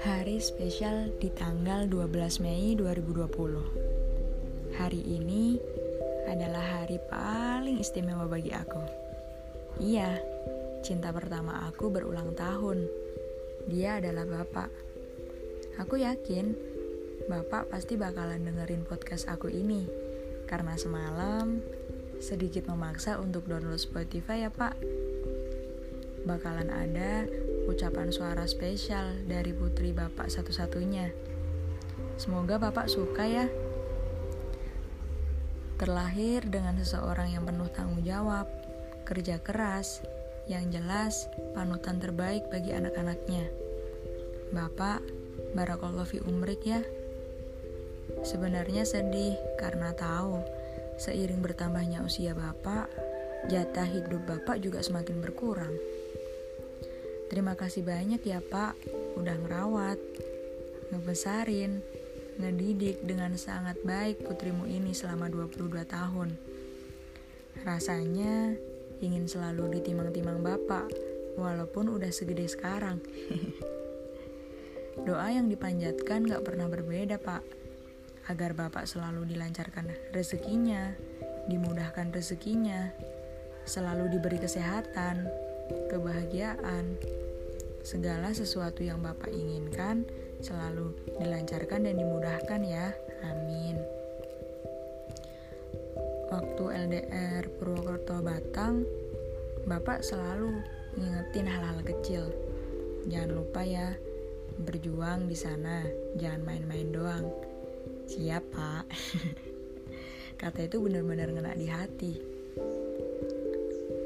Hari spesial di tanggal 12 Mei 2020. Hari ini adalah hari paling istimewa bagi aku. Iya, cinta pertama aku berulang tahun. Dia adalah Bapak. Aku yakin Bapak pasti bakalan dengerin podcast aku ini. Karena semalam sedikit memaksa untuk download Spotify ya, Pak. Bakalan ada ucapan suara spesial dari putri Bapak satu-satunya. Semoga Bapak suka ya. Terlahir dengan seseorang yang penuh tanggung jawab, kerja keras, yang jelas panutan terbaik bagi anak-anaknya. Bapak, barakallahu fi umrik ya. Sebenarnya sedih karena tahu seiring bertambahnya usia Bapak, jatah hidup Bapak juga semakin berkurang. Terima kasih banyak ya Pak, udah ngerawat, ngebesarin, ngedidik dengan sangat baik putrimu ini selama 22 tahun. Rasanya ingin selalu ditimang-timang Bapak, walaupun udah segede sekarang. Doa yang dipanjatkan gak pernah berbeda Pak, agar Bapak selalu dilancarkan rezekinya, dimudahkan rezekinya, selalu diberi kesehatan, kebahagiaan, segala sesuatu yang Bapak inginkan selalu dilancarkan dan dimudahkan ya. Amin. Waktu LDR Purwokerto Batang, Bapak selalu ngingetin hal-hal kecil. Jangan lupa ya, berjuang di sana, jangan main-main doang. Siap, Pak. Kata itu benar-benar ngena di hati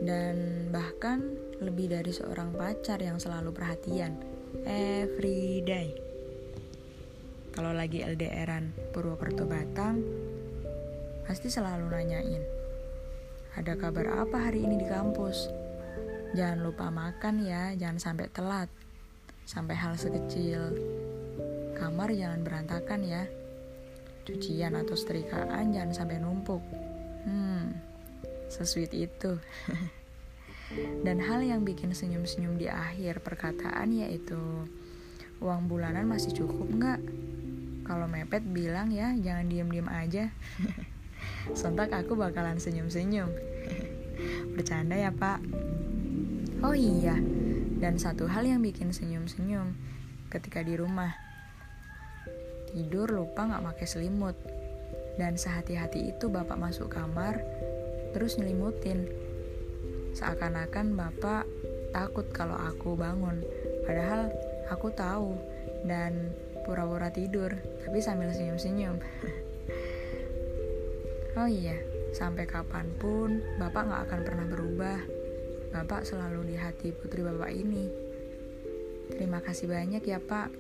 dan bahkan lebih dari seorang pacar yang selalu perhatian every day. Kalau lagi LDRan Purwokerto Batang, pasti selalu nanyain, ada kabar apa hari ini di kampus? Jangan lupa makan ya, jangan sampai telat. Sampai hal sekecil kamar jangan berantakan ya. Cucian atau setrikaan jangan sampai numpuk. Hmm, Sesweet itu. Dan hal yang bikin senyum-senyum di akhir perkataan yaitu uang bulanan masih cukup nggak? Kalau mepet bilang ya jangan diem-diem aja. Sontak aku bakalan senyum-senyum. Bercanda ya pak. Oh iya, dan satu hal yang bikin senyum-senyum ketika di rumah. Tidur lupa nggak pakai selimut. Dan sehati-hati itu bapak masuk kamar, terus nyelimutin. Seakan-akan bapak takut kalau aku bangun, padahal aku tahu dan pura-pura tidur, tapi sambil senyum-senyum. oh iya, sampai kapan pun bapak gak akan pernah berubah. Bapak selalu di hati putri bapak ini. Terima kasih banyak ya pak,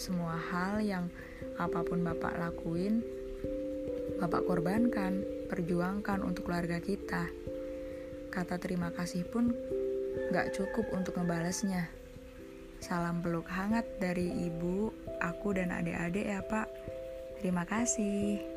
semua hal yang apa pun bapak lakuin, bapak korbankan perjuangkan untuk keluarga kita. Kata terima kasih pun gak cukup untuk ngebalesnya. Salam peluk hangat dari ibu, aku dan adik-adik ya pak. Terima kasih.